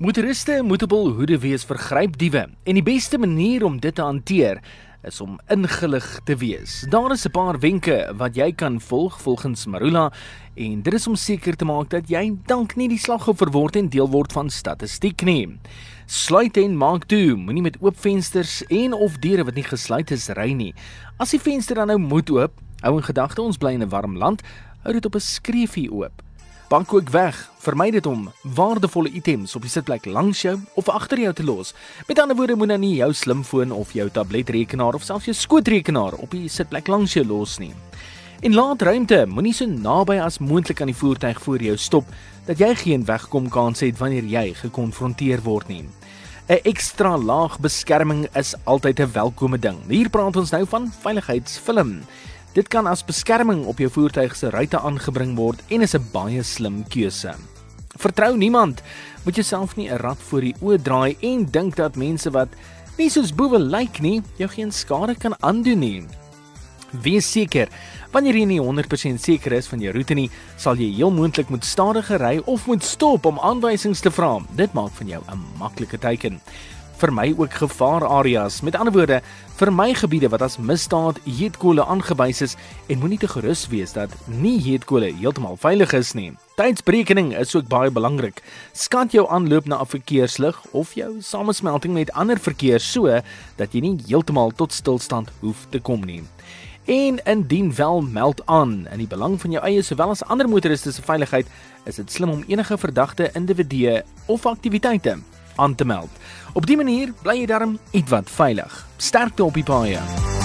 Motoriste moet op hul hoede wees vir grypdiewe en die beste manier om dit te hanteer is om ingelig te wees. Daar is 'n paar wenke wat jy kan volg volgens Marula en dit is om seker te maak dat jy dalk nie die slagoffer word en deel word van statistiek nie. Sluit en maak toe, moenie met oop vensters en of deure wat nie gesluit is ry nie. As die venster dan nou moet oop, hou in gedagte ons bly in 'n warm land, hou dit op 'n skreefie oop. Bank ook weg. Vermy dit om waardevolle items op die sitplek langs jou of agter jou te los. Met ander woorde, moenie nou jou slimfoon of jou tabletrekenaar of selfs jou skootrekenaar op die sitplek langs jou los nie. En laat ruimte, moenie so naby as moontlik aan die voertuig voor jou stop dat jy geen wegkom kans het wanneer jy gekonfronteer word nie. 'n Ekstra laag beskerming is altyd 'n welkome ding. Hier praat ons nou van veiligheidsfilm. Dit kan as beskerming op jou voertuig se ruitte aangebring word en is 'n baie slim keuse. Vertrou niemand. Moet jouself nie 'n rad voor die oë draai en dink dat mense wat nie soos boewe lyk nie, jou geen skade kan aandoen nie. Wees seker, wanneer jy nie 100% seker is van jou roete nie, sal jy heel moontlik moet stadiger ry of moet stop om aanwysings te vra. Dit maak van jou 'n maklike teken vermy ook gevaarareas. Met ander woorde, vermy gebiede wat as misdaad heetkole aangewys is en moenie te gerus wees dat nie heetkole heeltemal veilig is nie. Tydsberekening is ook baie belangrik. Skat jou aanloop na 'n verkeerslig of jou samesmelting met ander verkeer so dat jy nie heeltemal tot stilstand hoef te kom nie. En indien wel meld aan in die belang van jou eie sowel as ander motoriste se veiligheid, is dit slim om enige verdagte individue of aktiwiteite aan te meld. Op dië manier bly jy darm ietwat veilig. Sterkte op die paaie.